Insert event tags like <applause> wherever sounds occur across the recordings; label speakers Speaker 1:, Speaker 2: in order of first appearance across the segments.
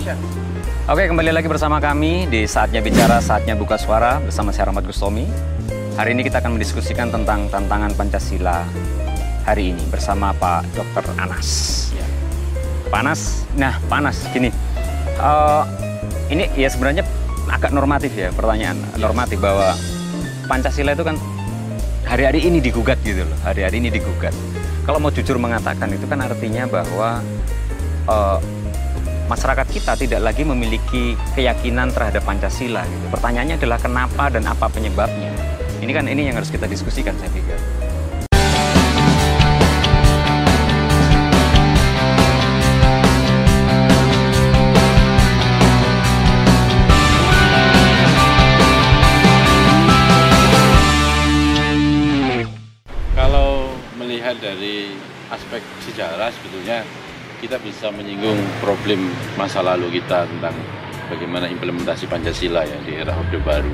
Speaker 1: Action.
Speaker 2: Oke, kembali lagi bersama kami di Saatnya Bicara, Saatnya Buka Suara bersama saya Rahmat Gustomi. Hari ini kita akan mendiskusikan tentang tantangan Pancasila hari ini bersama Pak Dr. Anas. Ya. Panas, nah panas gini. Uh, ini ya sebenarnya agak normatif ya pertanyaan normatif bahwa Pancasila itu kan hari-hari ini digugat gitu loh, hari-hari ini digugat. Kalau mau jujur mengatakan itu kan artinya bahwa uh, masyarakat kita tidak lagi memiliki keyakinan terhadap Pancasila. Gitu. Pertanyaannya adalah kenapa dan apa penyebabnya. Ini kan ini yang harus kita diskusikan saya pikir.
Speaker 3: Kalau melihat dari aspek sejarah sebetulnya kita bisa menyinggung problem masa lalu kita tentang bagaimana implementasi Pancasila ya di era Orde Baru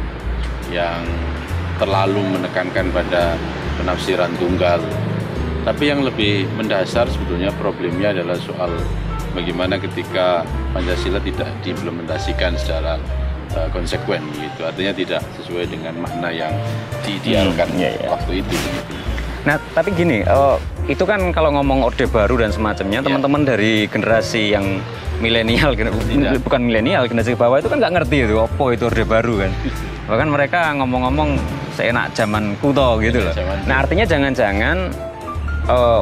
Speaker 3: yang terlalu menekankan pada penafsiran tunggal. Tapi yang lebih mendasar sebetulnya problemnya adalah soal bagaimana ketika Pancasila tidak diimplementasikan secara uh, konsekuen gitu. Artinya tidak sesuai dengan makna yang diidealkan hmm, iya, iya. waktu itu gitu.
Speaker 2: Nah, tapi gini, uh, itu kan kalau ngomong orde baru dan semacamnya, ya. teman-teman dari generasi yang milenial, bukan milenial, generasi ke bawah itu kan nggak ngerti itu, opo itu orde baru kan. <laughs> Bahkan mereka ngomong-ngomong seenak zaman kuto gitu loh. Nah, artinya jangan-jangan uh,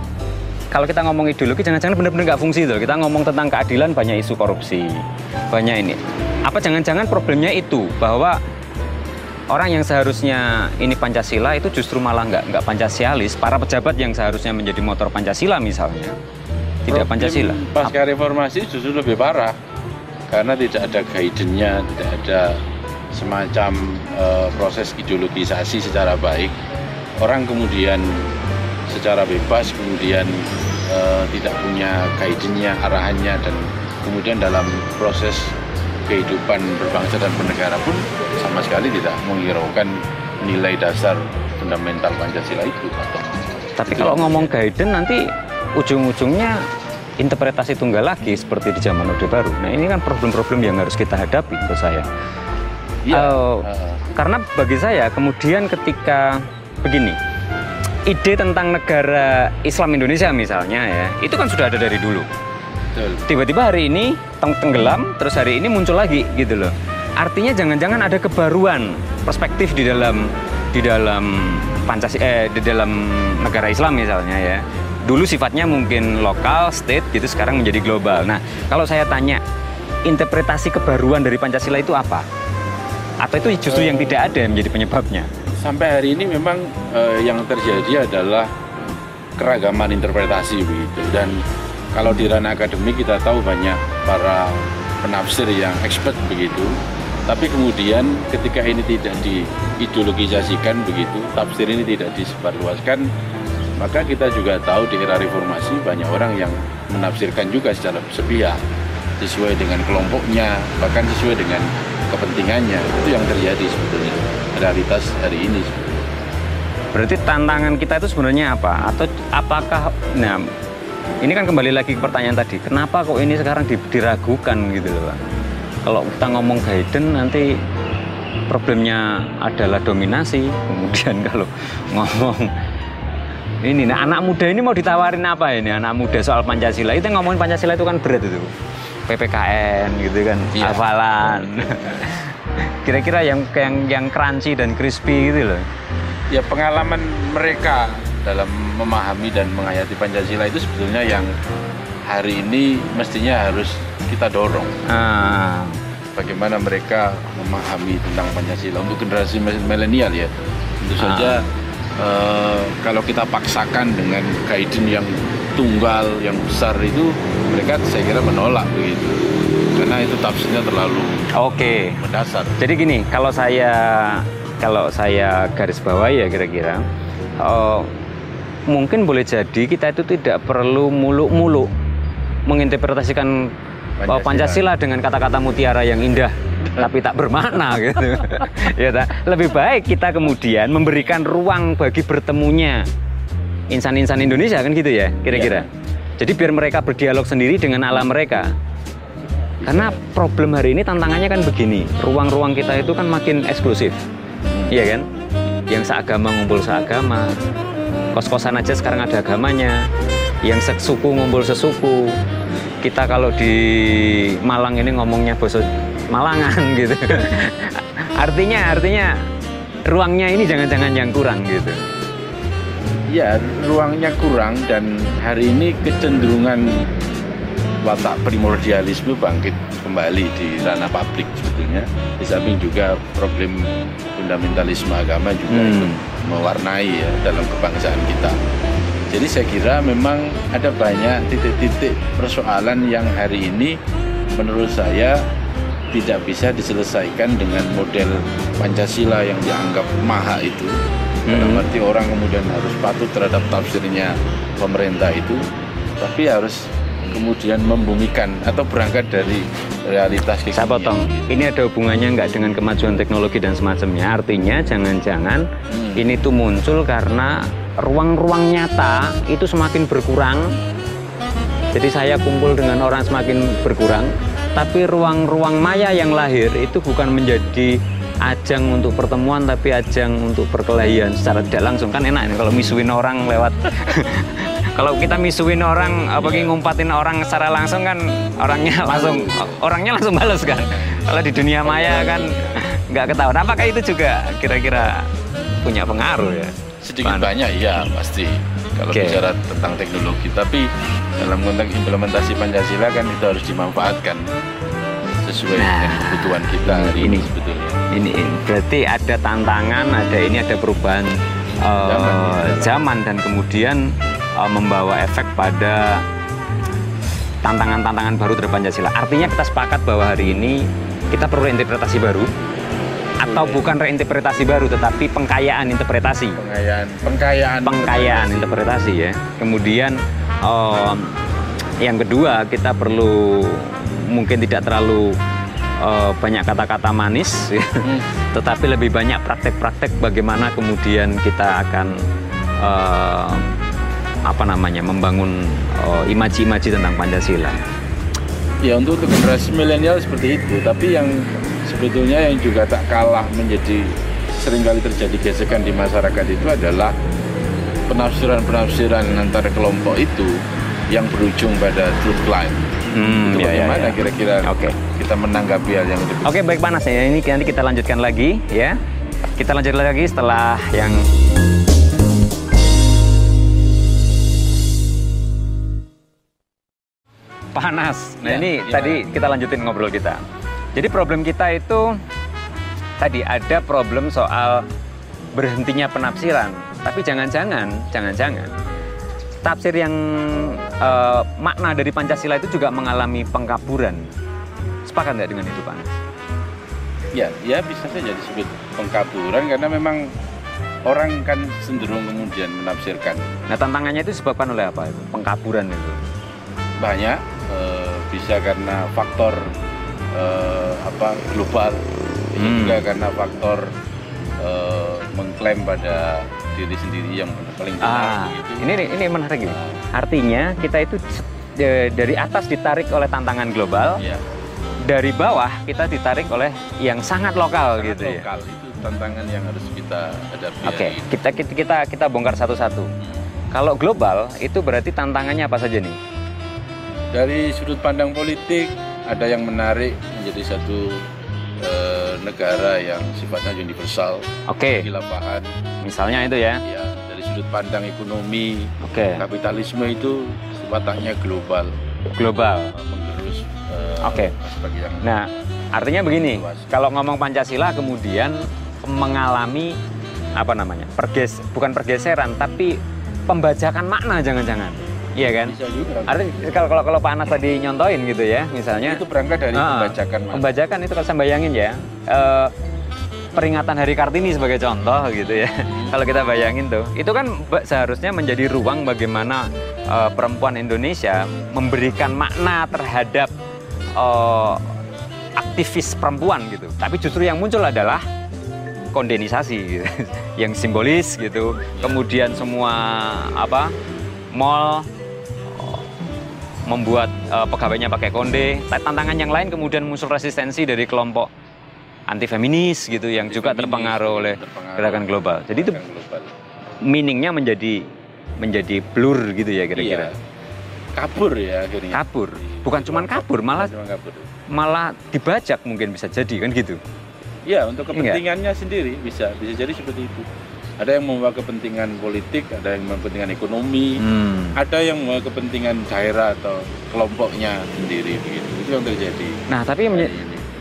Speaker 2: kalau kita ngomong ideologi, jangan-jangan benar-benar nggak fungsi itu. Kita ngomong tentang keadilan, banyak isu korupsi, banyak ini. Apa jangan-jangan problemnya itu bahwa orang yang seharusnya ini Pancasila itu justru malah nggak nggak Pancasialis. Para pejabat yang seharusnya menjadi motor Pancasila misalnya tidak Pancasila.
Speaker 3: Pasca reformasi justru lebih parah karena tidak ada guidance-nya, tidak ada semacam uh, proses ideologisasi secara baik. Orang kemudian secara bebas kemudian uh, tidak punya guidance-nya, arahannya dan kemudian dalam proses kehidupan berbangsa dan bernegara pun sama sekali tidak menghiraukan nilai dasar fundamental Pancasila itu.
Speaker 2: Tapi kalau ngomong guidance nanti ujung-ujungnya interpretasi tunggal lagi seperti di zaman Orde Baru. Nah ini kan problem-problem yang harus kita hadapi menurut saya. Ya. Uh, karena bagi saya kemudian ketika begini, ide tentang negara Islam Indonesia misalnya ya, itu kan sudah ada dari dulu tiba-tiba hari ini tenggelam terus hari ini muncul lagi gitu loh. Artinya jangan-jangan ada kebaruan perspektif di dalam di dalam Pancasila eh, di dalam negara Islam misalnya ya. Dulu sifatnya mungkin lokal state gitu sekarang menjadi global. Nah kalau saya tanya interpretasi kebaruan dari Pancasila itu apa? Atau itu justru yang tidak ada yang menjadi penyebabnya?
Speaker 3: Sampai hari ini memang eh, yang terjadi adalah keragaman interpretasi begitu dan kalau di ranah akademik kita tahu banyak para penafsir yang expert begitu, tapi kemudian ketika ini tidak diideologisasikan begitu, tafsir ini tidak disebarluaskan, maka kita juga tahu di era reformasi banyak orang yang menafsirkan juga secara sepihak sesuai dengan kelompoknya, bahkan sesuai dengan kepentingannya. Itu yang terjadi sebetulnya realitas hari ini.
Speaker 2: Berarti tantangan kita itu sebenarnya apa? Atau apakah nah ini kan kembali lagi ke pertanyaan tadi, kenapa kok ini sekarang diragukan gitu loh Pak? Kalau kita ngomong guidance nanti problemnya adalah dominasi, kemudian <laughs> kalau ngomong ini nah anak muda ini mau ditawarin apa ini? Anak muda soal Pancasila. Itu ngomongin Pancasila itu kan berat itu. PPKN gitu kan iya. hafalan. <laughs> Kira-kira yang yang yang crunchy dan crispy gitu loh.
Speaker 3: Ya pengalaman mereka dalam memahami dan menghayati Pancasila itu sebetulnya yang hari ini mestinya harus kita dorong. Ah. Bagaimana mereka memahami tentang Pancasila untuk generasi milenial ya. Tentu saja uh, kalau kita paksakan dengan guidance yang tunggal, yang besar itu mereka saya kira menolak begitu. Karena itu tafsirnya terlalu
Speaker 2: oke okay.
Speaker 3: mendasar.
Speaker 2: Jadi gini, kalau saya kalau saya garis bawah ya kira-kira uh, mungkin boleh jadi kita itu tidak perlu muluk-muluk menginterpretasikan Pancasila, Pancasila dengan kata-kata mutiara yang indah tapi tak bermakna <laughs> gitu. ya tak? Lebih baik kita kemudian memberikan ruang bagi bertemunya insan-insan Indonesia kan gitu ya, kira-kira. Ya. Jadi biar mereka berdialog sendiri dengan alam mereka. Karena problem hari ini tantangannya kan begini, ruang-ruang kita itu kan makin eksklusif, iya kan? Yang seagama ngumpul seagama, kos-kosan aja sekarang ada agamanya, yang sesuku ngumpul sesuku. Kita kalau di Malang ini ngomongnya bahasa Malangan <laughs> gitu. artinya, artinya ruangnya ini jangan-jangan yang kurang gitu.
Speaker 3: Ya, ruangnya kurang dan hari ini kecenderungan watak primordialisme bangkit kembali di ranah publik sebetulnya. Di samping juga problem fundamentalisme agama juga
Speaker 2: Hmm.
Speaker 3: ikut mewarnai ya dalam kebangsaan kita. Jadi saya kira memang ada banyak titik-titik persoalan yang hari ini menurut saya tidak bisa diselesaikan dengan model Pancasila yang dianggap maha itu. Dalam
Speaker 2: Hmm.
Speaker 3: arti orang kemudian harus patuh terhadap tafsirnya pemerintah itu, tapi harus kemudian membumikan atau berangkat dari realitas
Speaker 2: Saya
Speaker 3: kekinian.
Speaker 2: potong. Ini ada hubungannya nggak dengan kemajuan teknologi dan semacamnya. Artinya jangan-jangan
Speaker 3: Hmm.
Speaker 2: ini tuh muncul karena ruang-ruang nyata itu semakin berkurang. Jadi saya kumpul dengan orang semakin berkurang. Tapi ruang-ruang maya yang lahir itu bukan menjadi ajang untuk pertemuan tapi ajang untuk perkelahian secara tidak langsung kan enak ini kalau misuin orang lewat <laughs> kalau kita misuin orang apa
Speaker 3: Iya.
Speaker 2: ngumpatin orang secara langsung kan orangnya <laughs> langsung orangnya langsung balas kan kalau di dunia maya kan nggak ketahuan apakah itu juga kira-kira punya pengaruh ya
Speaker 3: sedikit
Speaker 2: Pan.
Speaker 3: banyak ya pasti kalau
Speaker 2: Oke.
Speaker 3: bicara tentang teknologi tapi dalam konteks implementasi Pancasila kan itu harus dimanfaatkan sesuai
Speaker 2: Nah,
Speaker 3: dengan kebutuhan kita hari ini,
Speaker 2: ini.
Speaker 3: sebetulnya
Speaker 2: ini ini berarti ada tantangan ada ini ada perubahan
Speaker 3: Zaman, ya.
Speaker 2: zaman dan kemudian eh, membawa efek pada tantangan-tantangan baru terhadap Pancasila artinya kita sepakat bahwa hari ini kita perlu interpretasi baru atau
Speaker 3: Oke.
Speaker 2: bukan reinterpretasi baru tetapi pengkayaan interpretasi
Speaker 3: pengayaan pengkayaan
Speaker 2: pengkayaan interpretasi ya. Kemudian em, yang kedua kita perlu mungkin tidak terlalu eh, banyak kata-kata manis, ya.
Speaker 3: Hmm. <laughs>
Speaker 2: tetapi lebih banyak praktek-praktek bagaimana kemudian kita akan em, apa namanya membangun eh, imaji-imaji tentang Pancasila.
Speaker 3: Ya untuk, untuk generasi milenial seperti itu, tapi yang sebetulnya yang juga tak kalah menjadi sering kali terjadi gesekan di masyarakat itu adalah penafsiran-penafsiran antara kelompok itu yang berujung pada truth climb.
Speaker 2: Hmm,
Speaker 3: itu
Speaker 2: ya, ya,
Speaker 3: bagaimana
Speaker 2: ya.
Speaker 3: kira-kira
Speaker 2: Oke.
Speaker 3: kita menanggapi hal yang lebih
Speaker 2: Oke baik panas ya ini nanti kita lanjutkan lagi ya. Kita lanjut lagi setelah yang panas. Nah
Speaker 3: Ya,
Speaker 2: ini
Speaker 3: gimana?
Speaker 2: tadi kita lanjutin ngobrol kita. Jadi problem kita itu tadi ada problem soal berhentinya penafsiran. Tapi jangan-jangan, jangan-jangan tafsir yang eh, makna dari Pancasila itu juga mengalami pengkaburan. Sepakat nggak dengan itu Pak Anas?
Speaker 3: Ya, ya bisa saja disebut pengkaburan karena memang orang kan cenderung kemudian menafsirkan
Speaker 2: Nah tantangannya itu disebabkan oleh apa itu? Pengkaburan itu.
Speaker 3: banyak eh, bisa karena faktor eh, apa global bisa
Speaker 2: Hmm.
Speaker 3: juga karena faktor eh, mengklaim pada diri sendiri yang paling benar
Speaker 2: Ah,
Speaker 3: begitu.
Speaker 2: ini ini menarik ini. Artinya kita itu eh, dari atas ditarik oleh tantangan global,
Speaker 3: ya,
Speaker 2: dari bawah kita ditarik oleh yang sangat lokal
Speaker 3: sangat
Speaker 2: gitu ya.
Speaker 3: lokal itu tantangan yang harus kita hadapi
Speaker 2: Oke,
Speaker 3: ini.
Speaker 2: kita kita kita kita bongkar satu-satu. Kalau global itu berarti tantangannya apa saja nih?
Speaker 3: Dari sudut pandang politik ada yang menarik menjadi satu eh, negara yang sifatnya universal
Speaker 2: Oke,
Speaker 3: di lapangan
Speaker 2: misalnya itu ya.
Speaker 3: ya dari sudut pandang ekonomi
Speaker 2: Oke,
Speaker 3: kapitalisme itu sifatnya global
Speaker 2: global.
Speaker 3: menggerus eh,
Speaker 2: Oke.
Speaker 3: aspek yang
Speaker 2: Nah, artinya begini,
Speaker 3: Luas.
Speaker 2: kalau ngomong Pancasila kemudian mengalami apa namanya? Perges bukan pergeseran tapi pembajakan makna jangan-jangan. Iya kan?
Speaker 3: bisa juga
Speaker 2: Artinya kalau kalau kalau Pak Anas tadi nyontoin gitu ya, misalnya
Speaker 3: itu berangkat dari
Speaker 2: Ah,
Speaker 3: pembajakan Mas.
Speaker 2: pembajakan itu kalau saya bayangin ya, eh, peringatan Hari Kartini sebagai contoh gitu ya. <laughs> kalau kita bayangin tuh, itu kan seharusnya menjadi ruang bagaimana eh, perempuan Indonesia memberikan makna terhadap eh, aktivis perempuan gitu. Tapi justru yang muncul adalah kondenisasi gitu. <laughs> yang simbolis gitu. Kemudian semua apa mall membuat uh, pegawainya pakai konde. Tantangan yang lain kemudian muncul resistensi dari kelompok anti feminis gitu yang anti juga terpengaruh oleh terpengaruh gerakan global. Jadi itu global. meaningnya menjadi menjadi blur gitu ya kira-kira. Iya.
Speaker 3: Kabur ya akhirnya.
Speaker 2: Kabur. Bukan cuma kabur, malah cuma kabur. malah dibajak mungkin bisa jadi kan gitu.
Speaker 3: Iya, untuk kepentingannya Enggak. sendiri bisa bisa jadi seperti itu. Ada yang membawa kepentingan politik, ada yang membawa kepentingan ekonomi, hmm. ada yang membawa kepentingan daerah atau kelompoknya sendiri begitu. Itu yang terjadi.
Speaker 2: Nah, tapi nah,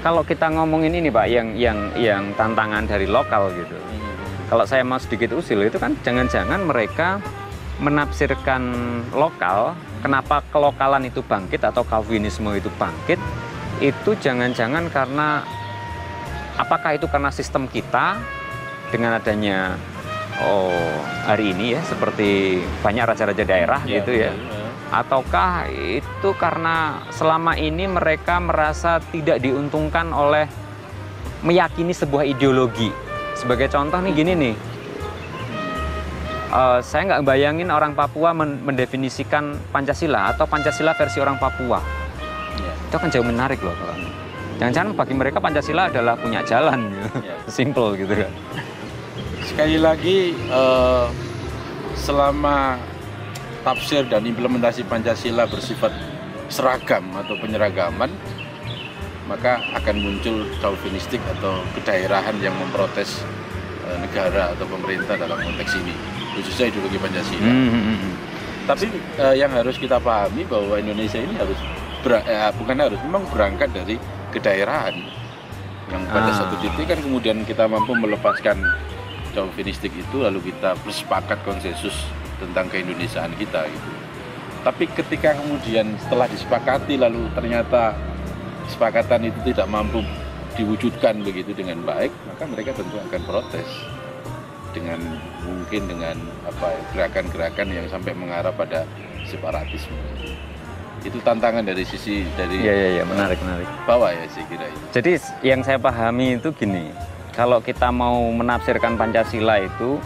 Speaker 2: kalau kita ngomongin ini Pak, yang yang yang tantangan dari lokal gitu. Hmm. Kalau saya mau sedikit usil itu kan jangan-jangan mereka menafsirkan lokal, kenapa kelokalan itu bangkit atau Calvinisme itu bangkit, itu jangan-jangan karena apakah itu karena sistem kita dengan adanya oh hari ini ya seperti banyak raja-raja daerah ya, gitu ya. ya ataukah itu karena selama ini mereka merasa tidak diuntungkan oleh meyakini sebuah ideologi. Sebagai contoh nih gini nih, uh, saya nggak bayangin orang Papua mendefinisikan Pancasila atau Pancasila versi orang Papua. Ya. Itu kan jauh menarik loh Jangan-jangan bagi mereka Pancasila adalah punya jalan, gitu. ya. <laughs> simple gitu kan.
Speaker 3: Sekali lagi, uh, selama tafsir dan implementasi Pancasila bersifat seragam atau penyeragaman, maka akan muncul chauvinistik atau kedaerahan yang memprotes eh, negara atau pemerintah dalam konteks ini, khususnya ideologi Pancasila. Mm -hmm. Tapi uh, yang harus kita pahami bahwa Indonesia ini harus ber, eh, bukan harus, memang berangkat dari kedaerahan yang pada ah. satu titik kan kemudian kita mampu melepaskan chauvinistik itu lalu kita bersepakat konsensus tentang keindonesiaan kita gitu. Tapi ketika kemudian setelah disepakati lalu ternyata kesepakatan itu tidak mampu diwujudkan begitu dengan baik, maka mereka tentu akan protes dengan mungkin dengan apa ya, gerakan-gerakan yang sampai mengarah pada separatisme. Itu tantangan dari sisi dari
Speaker 2: ya, ya, ya, menarik menarik.
Speaker 3: Bawah ya saya kira itu.
Speaker 2: Jadi yang saya pahami itu gini, kalau kita mau menafsirkan Pancasila itu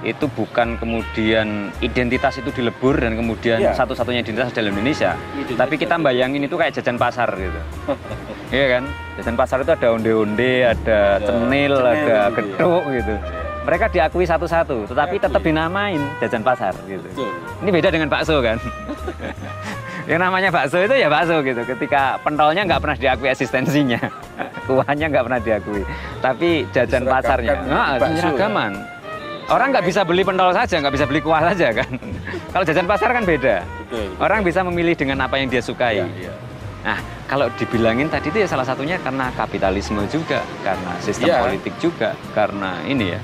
Speaker 2: itu bukan kemudian identitas itu dilebur dan kemudian ya. satu-satunya identitas dalam Indonesia. Identitas Tapi kita bayangin itu kayak jajan pasar gitu. <laughs> iya kan? Jajan pasar itu ada onde-onde, ada, ada cenil, cenil, ada gitu ya. gitu. Mereka diakui satu-satu, tetapi tetap dinamain jajan pasar gitu. Betul. Ini beda dengan bakso kan? <laughs> yang namanya bakso itu ya bakso gitu. Ketika pentolnya nggak pernah diakui eksistensinya, <laughs> kuahnya nggak pernah diakui. Tapi jajan pasarnya, nggak, penyeragaman. Orang nggak bisa beli pentol saja, nggak bisa beli kuah saja kan. <laughs> kalau jajan pasar kan beda. Betul, Orang bisa memilih dengan apa yang dia sukai. Ya, ya. Nah, kalau dibilangin tadi itu ya salah satunya karena kapitalisme juga, karena sistem ya. politik juga, karena ini ya.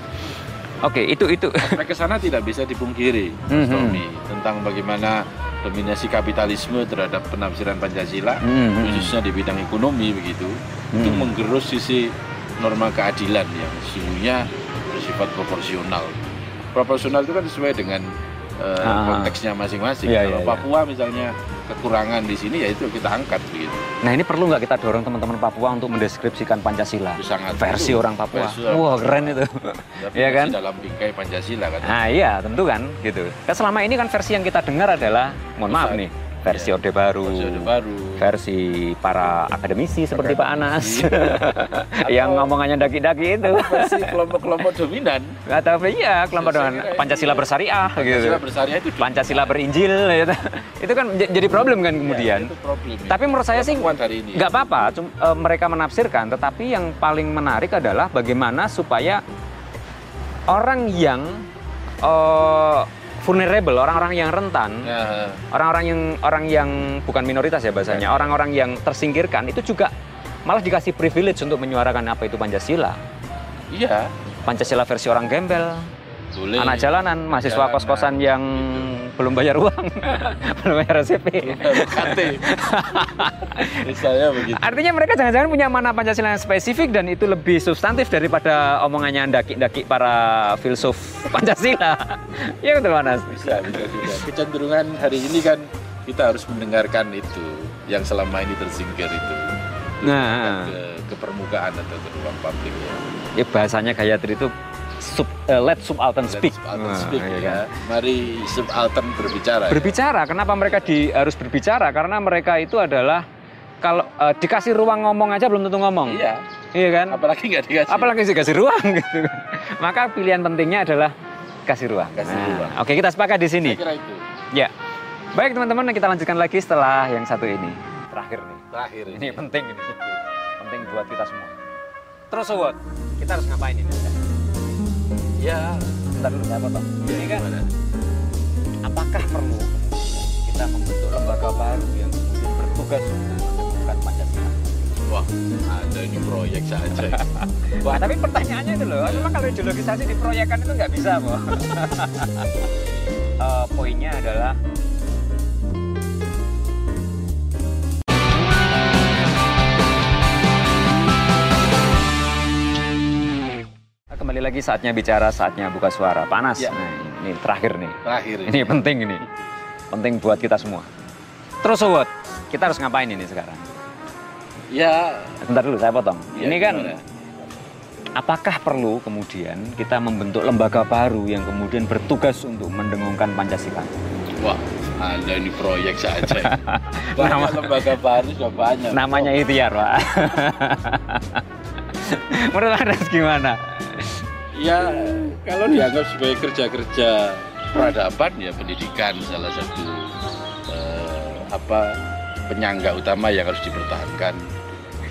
Speaker 2: Oke, itu itu.
Speaker 3: Sampai ke sana tidak bisa dipungkiri, Mas mm -hmm. tentang bagaimana dominasi kapitalisme terhadap penafsiran Pancasila, mm -hmm. khususnya di bidang ekonomi begitu, mm -hmm. itu menggerus sisi norma keadilan yang sesungguhnya bersifat proporsional. Proporsional itu kan sesuai dengan uh, konteksnya masing-masing. Ya, Kalau ya, Papua ya. misalnya kekurangan di sini ya itu kita angkat begitu.
Speaker 2: Nah ini perlu nggak kita dorong teman-teman Papua untuk mendeskripsikan Pancasila
Speaker 3: Sangat
Speaker 2: versi orang Papua. Versi Wah wow, keren itu. <laughs>
Speaker 3: ya kan? Dalam bingkai Pancasila kan.
Speaker 2: Nah iya tentu kan gitu. Kan selama ini kan versi yang kita dengar adalah, mohon maaf nih, versi Orde Baru, versi, Orde Baru. Versi para akademisi seperti Pak Anas, <laughs> yang ngomongannya daki-daki itu.
Speaker 3: Versi kelompok-kelompok dominan.
Speaker 2: Atau iya kelompok dominan Pancasila bersyariah
Speaker 3: Pancasila gitu. Bersyariah itu
Speaker 2: Pancasila berinjil gitu. itu kan jadi problem kan kemudian. Ya, itu problem, ya. Tapi menurut saya sih nggak apa-apa, uh, mereka menafsirkan. Tetapi yang paling menarik adalah bagaimana supaya orang yang uh, vulnerable, orang-orang yang rentan, ya. orang-orang yang orang yang bukan minoritas ya bahasanya, ya. orang-orang yang tersingkirkan itu juga malah dikasih privilege untuk menyuarakan apa itu Pancasila.
Speaker 3: Iya.
Speaker 2: Pancasila versi orang gembel, boleh. Anak jalanan, mahasiswa kos-kosan yang gitu. belum bayar uang, <laughs> belum bayar SPP. <laughs> Misalnya begitu. Artinya mereka jangan-jangan punya mana Pancasila yang spesifik dan itu lebih substantif daripada omongannya daki-daki para filsuf Pancasila. <laughs> ya betul Mas.
Speaker 3: Bisa, bisa, bisa. Kecenderungan hari ini kan kita harus mendengarkan itu yang selama ini tersingkir itu.
Speaker 2: Nah,
Speaker 3: ke, ke permukaan atau ke ruang publik ya.
Speaker 2: Ya bahasanya Gayatri itu sub, uh, let subaltern
Speaker 3: Let
Speaker 2: speak.
Speaker 3: subaltern
Speaker 2: Nah,
Speaker 3: speak
Speaker 2: iya
Speaker 3: ya.
Speaker 2: kan?
Speaker 3: Mari subaltern berbicara. ya.
Speaker 2: Berbicara, kenapa mereka di, harus berbicara? Karena mereka itu adalah kalau eh, dikasih ruang ngomong aja belum tentu ngomong.
Speaker 3: Iya.
Speaker 2: Iya kan?
Speaker 3: Apalagi nggak dikasih.
Speaker 2: Apalagi dikasih ruang gitu. <laughs> Maka pilihan pentingnya adalah kasih ruang.
Speaker 3: Kasih
Speaker 2: Nah,
Speaker 3: ruang.
Speaker 2: Oke, kita sepakat di sini.
Speaker 3: Saya kira itu.
Speaker 2: Ya. Baik teman-teman, kita lanjutkan lagi setelah yang satu ini. Terakhir nih.
Speaker 3: Terakhir
Speaker 2: Ini penting ini. Penting buat kita semua. Terus sobat, kita harus ngapain ini?
Speaker 3: Ya.
Speaker 2: Bentar dulu saya potong. Ini kan
Speaker 3: Gimana?
Speaker 2: apakah perlu kita membentuk lembaga baru yang kemudian bertugas untuk menemukan Pancasila?
Speaker 3: Wah, ada ini proyek saja. <laughs>
Speaker 2: Wah, tapi pertanyaannya itu loh, memang kalau ideologisasi di proyekan itu nggak bisa, Bo. <laughs> Eh, poinnya adalah lagi saatnya bicara, saatnya buka suara panas.
Speaker 3: Ya.
Speaker 2: Nah, ini terakhir nih.
Speaker 3: Terakhir
Speaker 2: Ini penting ini. Penting buat kita semua. Terus sobat, kita harus ngapain ini sekarang?
Speaker 3: Ya.
Speaker 2: Sebentar dulu saya potong.
Speaker 3: ya,
Speaker 2: ini kan
Speaker 3: gimana?
Speaker 2: apakah perlu kemudian kita membentuk lembaga baru yang kemudian bertugas untuk mendengungkan Pancasila?
Speaker 3: Wah, ada ini proyek saja. <laughs> Banyak
Speaker 2: Nama-
Speaker 3: lembaga baru sudah banyak.
Speaker 2: Namanya ikhtiar, Pak. <laughs> Menurut Anda gimana?
Speaker 3: Ya, kalau dianggap sebagai kerja-kerja peradaban ya pendidikan salah satu eh, apa penyangga utama yang harus dipertahankan.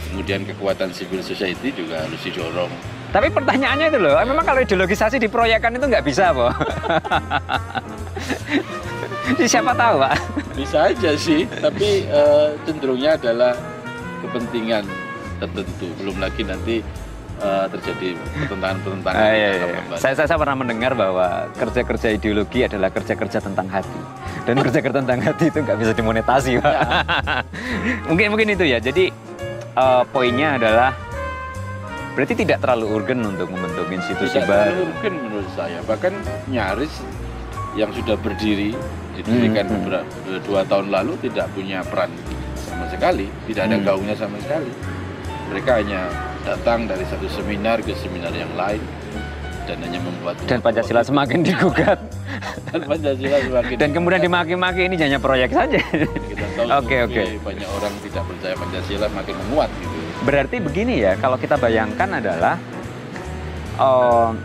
Speaker 3: Kemudian kekuatan civil society juga harus didorong.
Speaker 2: Tapi pertanyaannya itu loh, memang kalau ideologisasi di proyekan itu nggak bisa, Pak. <laughs> Siapa tahu, Pak.
Speaker 3: Bisa aja sih, tapi eh, cenderungnya adalah kepentingan tertentu. Belum lagi nanti eh, terjadi pertentangan-pertentangan.
Speaker 2: Ah, iya, iya. Saya, saya, saya pernah mendengar bahwa kerja-kerja ideologi adalah kerja-kerja tentang hati. Dan kerja-kerja tentang hati itu nggak bisa dimonetasi. Pak. <laughs> mungkin mungkin itu ya. Jadi eh, poinnya adalah berarti tidak terlalu urgen untuk membentuk institusi
Speaker 3: Tidak
Speaker 2: baru.
Speaker 3: terlalu urgen menurut saya. Bahkan nyaris yang sudah berdiri didirikan
Speaker 2: Hmm, hmm.
Speaker 3: beberapa dua tahun lalu tidak punya peran sama sekali, tidak ada
Speaker 2: Hmm.
Speaker 3: gaungnya sama sekali. Mereka hanya datang dari satu seminar ke seminar yang lain dan hanya membuat
Speaker 2: Dan Pancasila semakin digugat.
Speaker 3: dan Pancasila semakin
Speaker 2: Dan kemudian dimaki-maki ini hanya proyek saja.
Speaker 3: kita tahu <laughs>
Speaker 2: Oke,
Speaker 3: survei
Speaker 2: oke.
Speaker 3: banyak orang tidak percaya Pancasila makin menguat gitu.
Speaker 2: Berarti begini ya, kalau kita bayangkan adalah oh,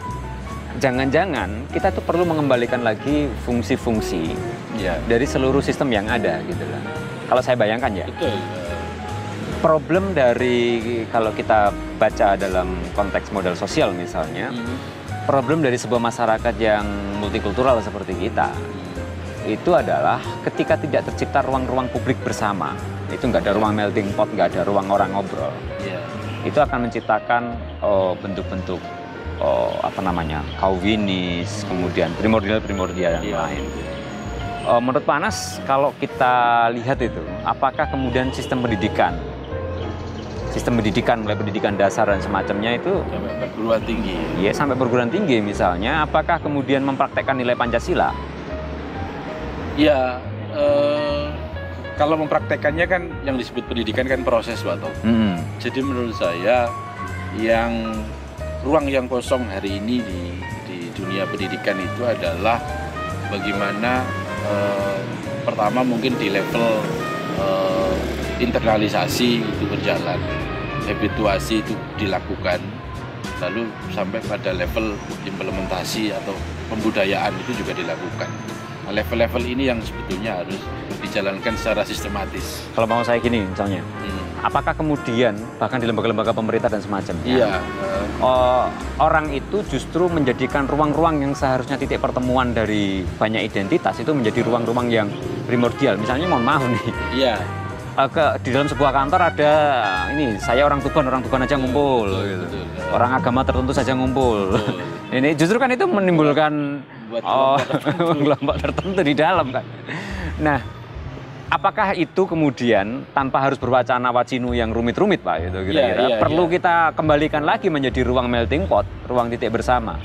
Speaker 2: jangan-jangan kita tuh perlu mengembalikan lagi fungsi-fungsi
Speaker 3: Ya,
Speaker 2: dari seluruh sistem yang ada gitu lah. Kalau saya bayangkan ya,
Speaker 3: betul.
Speaker 2: Problem dari kalau kita baca dalam konteks model sosial misalnya,
Speaker 3: Mhm.
Speaker 2: problem dari sebuah masyarakat yang multikultural seperti kita itu adalah ketika tidak tercipta ruang-ruang publik bersama, itu nggak ada ruang melting pot, nggak ada ruang orang ngobrol,
Speaker 3: Ya.
Speaker 2: itu akan menciptakan oh, bentuk-bentuk oh, apa namanya kauwinis, kemudian primordial-primordial yang
Speaker 3: Iya.
Speaker 2: lain. Oh, menurut Panas, kalau kita lihat itu, apakah kemudian sistem pendidikan, sistem pendidikan mulai pendidikan dasar dan semacamnya itu,
Speaker 3: Sampai perguruan tinggi.
Speaker 2: ya sampai perguruan tinggi misalnya, apakah kemudian mempraktekkan nilai Pancasila?
Speaker 3: Ya, eh, kalau mempraktekannya kan yang disebut pendidikan kan proses, Pak.
Speaker 2: Hmm.
Speaker 3: Jadi menurut saya yang ruang yang kosong hari ini di, di dunia pendidikan itu adalah bagaimana eh, pertama mungkin di level eh, internalisasi itu berjalan, habituasi itu dilakukan, lalu sampai pada level implementasi atau pembudayaan itu juga dilakukan. Nah, level-level ini yang sebetulnya harus dijalankan secara sistematis.
Speaker 2: Kalau mau saya gini misalnya,
Speaker 3: Hmm.
Speaker 2: apakah kemudian bahkan di lembaga-lembaga pemerintah dan semacamnya,
Speaker 3: Iya,
Speaker 2: oh, orang itu justru menjadikan ruang-ruang yang seharusnya titik pertemuan dari banyak identitas itu menjadi ruang-ruang yang primordial. Misalnya mohon maaf nih,
Speaker 3: iya.
Speaker 2: Eh, ke di dalam sebuah kantor ada ini saya orang Tuban orang Tuban aja ngumpul
Speaker 3: Betul,
Speaker 2: gitu.
Speaker 3: betul.
Speaker 2: orang agama tertentu saja ngumpul
Speaker 3: Betul. <laughs>
Speaker 2: ini justru kan itu menimbulkan
Speaker 3: Buat
Speaker 2: oh,
Speaker 3: kelompok <laughs> tertentu.
Speaker 2: kelompok tertentu di dalam kan nah apakah itu kemudian tanpa harus berwacana wacinu yang rumit-rumit pak itu kira-kira
Speaker 3: Iya, iya,
Speaker 2: perlu
Speaker 3: iya.
Speaker 2: kita kembalikan lagi menjadi ruang melting pot ruang titik bersama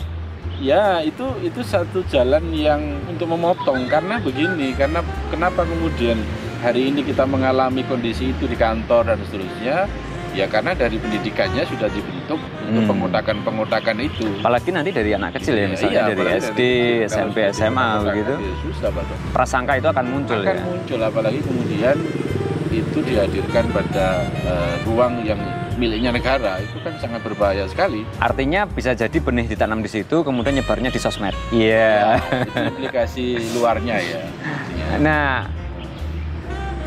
Speaker 3: Ya itu itu satu jalan yang untuk memotong karena begini karena kenapa kemudian hari ini kita mengalami kondisi itu di kantor dan seterusnya Ya karena dari pendidikannya sudah dibentuk untuk
Speaker 2: Hmm.
Speaker 3: pengotakan-pengotakan itu.
Speaker 2: Apalagi nanti dari anak kecil ya, misalnya
Speaker 3: Iya,
Speaker 2: dari SD,
Speaker 3: kalau
Speaker 2: SMP, SMA begitu.
Speaker 3: ya susah.
Speaker 2: Prasangka itu akan muncul
Speaker 3: Akan
Speaker 2: ya.
Speaker 3: muncul apalagi kemudian itu dihadirkan pada eh, ruang yang miliknya negara itu kan sangat berbahaya sekali.
Speaker 2: Artinya bisa jadi benih ditanam di situ, kemudian nyebarnya di sosmed. Iya.
Speaker 3: itu implikasi luarnya ya. artinya.
Speaker 2: Nah,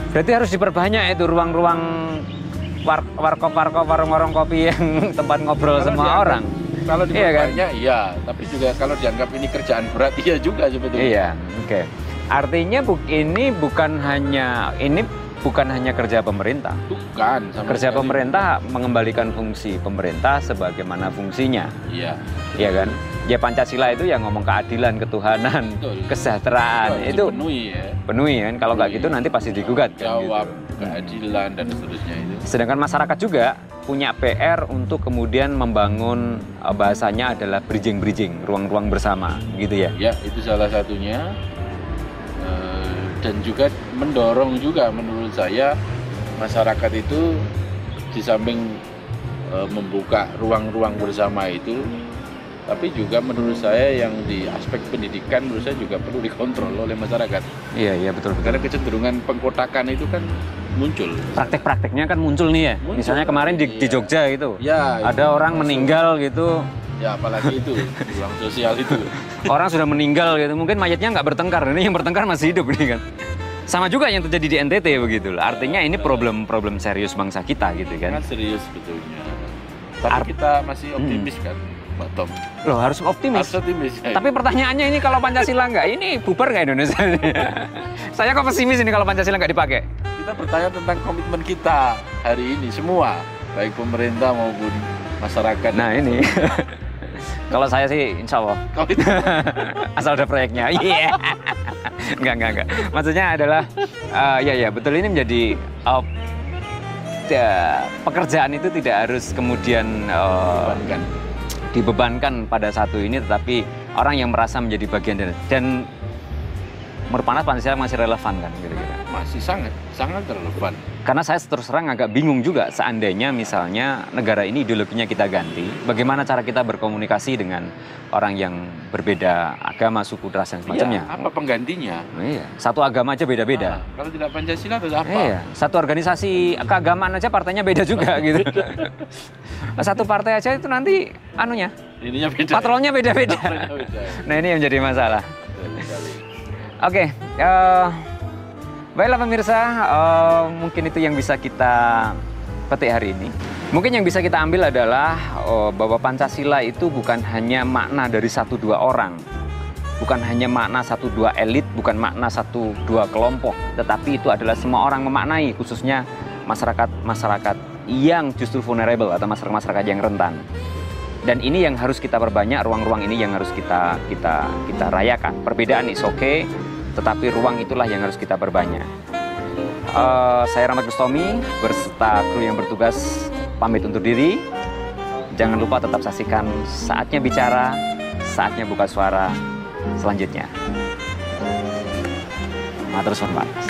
Speaker 2: berarti harus diperbanyak itu ruang-ruang war warkop warkop warung-warung kopi yang <laughs> tempat ngobrol
Speaker 3: Kalau
Speaker 2: semua
Speaker 3: dianggap-
Speaker 2: orang.
Speaker 3: Kalau
Speaker 2: Iya kan?
Speaker 3: diperbanyak iya, tapi juga kalau dianggap ini kerjaan berat iya juga sebetulnya.
Speaker 2: Iya, oke. Artinya bu ini bukan hanya ini bukan hanya kerja pemerintah.
Speaker 3: Bukan sama
Speaker 2: Kerja
Speaker 3: sekali.
Speaker 2: pemerintah mengembalikan fungsi pemerintah sebagaimana fungsinya,
Speaker 3: Iya.
Speaker 2: ya kan? Ya Pancasila itu yang ngomong keadilan, ketuhanan,
Speaker 3: Betul.
Speaker 2: kesejahteraan
Speaker 3: Harus
Speaker 2: itu
Speaker 3: dipenuhi ya.
Speaker 2: penuhi kan. Kalau nggak
Speaker 3: Penuhi.
Speaker 2: gitu nanti pasti digugat kan.
Speaker 3: Jawab
Speaker 2: gitu.
Speaker 3: keadilan dan seterusnya itu.
Speaker 2: Sedangkan masyarakat juga punya PR untuk kemudian membangun eh, bahasanya adalah bridging-bridging, ruang-ruang bersama, gitu ya.
Speaker 3: Ya, itu salah satunya. Eh, dan juga mendorong juga menurut saya masyarakat itu di samping eh, membuka ruang-ruang bersama itu tapi juga menurut saya yang di aspek pendidikan menurut saya juga perlu dikontrol oleh masyarakat
Speaker 2: Iya, iya betul betul.
Speaker 3: karena kecenderungan pengkotakan itu kan muncul
Speaker 2: Praktek-prakteknya kan muncul nih ya.
Speaker 3: Muncul.
Speaker 2: Misalnya kemarin di, di
Speaker 3: Iya.
Speaker 2: Jogja itu.
Speaker 3: ya
Speaker 2: Ada
Speaker 3: itu
Speaker 2: orang meninggal gitu,
Speaker 3: ya apalagi itu <laughs> ruang sosial itu
Speaker 2: orang sudah meninggal gitu, mungkin mayatnya nggak bertengkar, ini yang bertengkar masih hidup nih kan. Sama juga yang terjadi di NTT begitu. Artinya ini problem-problem serius bangsa kita gitu kan.
Speaker 3: sangat serius sebetulnya tapi
Speaker 2: Ar-
Speaker 3: kita masih optimis kan Mbak Tom
Speaker 2: Loh harus optimis.
Speaker 3: harus optimis ya.
Speaker 2: Tapi pertanyaannya ini kalau Pancasila nggak, ini bubar nggak Indonesia? <laughs> Saya kok pesimis ini kalau Pancasila nggak dipakai.
Speaker 3: kita bertanya tentang komitmen kita hari ini semua baik pemerintah maupun masyarakat
Speaker 2: Nah ini, <laughs> kalau saya sih insya Allah <laughs> asal ada proyeknya. Iya. Enggak, enggak, enggak. Maksudnya adalah, eh, ya ya betul ini menjadi eh, ya, pekerjaan itu tidak harus kemudian eh,
Speaker 3: kan
Speaker 2: dibebankan pada satu ini, tetapi orang yang merasa menjadi bagian dari dan menurut Panas Pancasila masih relevan kan kira-kira.
Speaker 3: Masih sangat sangat relevan
Speaker 2: Karena saya terus terang agak bingung juga seandainya misalnya negara ini ideologinya kita ganti, bagaimana cara kita berkomunikasi dengan orang yang berbeda agama, suku, ras dan semacamnya.
Speaker 3: Iya, apa penggantinya
Speaker 2: Iya, satu agama aja beda-beda.
Speaker 3: Ah, kalau tidak pancasila terus apa
Speaker 2: Iya, satu organisasi keagamaan aja partainya beda juga <laughs> gitu. satu partai aja itu nanti anunya,
Speaker 3: ininya beda
Speaker 2: patrolnya beda-beda.
Speaker 3: Beda.
Speaker 2: nah ini yang menjadi masalah.
Speaker 3: Betul sekali.
Speaker 2: Oke, eh, baiklah pemirsa, eh, mungkin itu yang bisa kita petik hari ini. Mungkin yang bisa kita ambil adalah eh, bahwa Pancasila itu bukan hanya makna dari satu dua orang, bukan hanya makna satu dua elit, bukan makna satu dua kelompok, tetapi itu adalah semua orang memaknai, khususnya masyarakat masyarakat yang justru vulnerable atau masyarakat masyarakat yang rentan. Dan ini yang harus kita perbanyak, ruang-ruang ini yang harus kita kita kita rayakan. Perbedaan is okay, tetapi ruang itulah yang harus kita perbanyak. Eh, saya Rahmat Gustomi berserta kru yang bertugas pamit undur diri. Jangan lupa tetap saksikan saatnya bicara, saatnya buka suara selanjutnya. Matur Pak.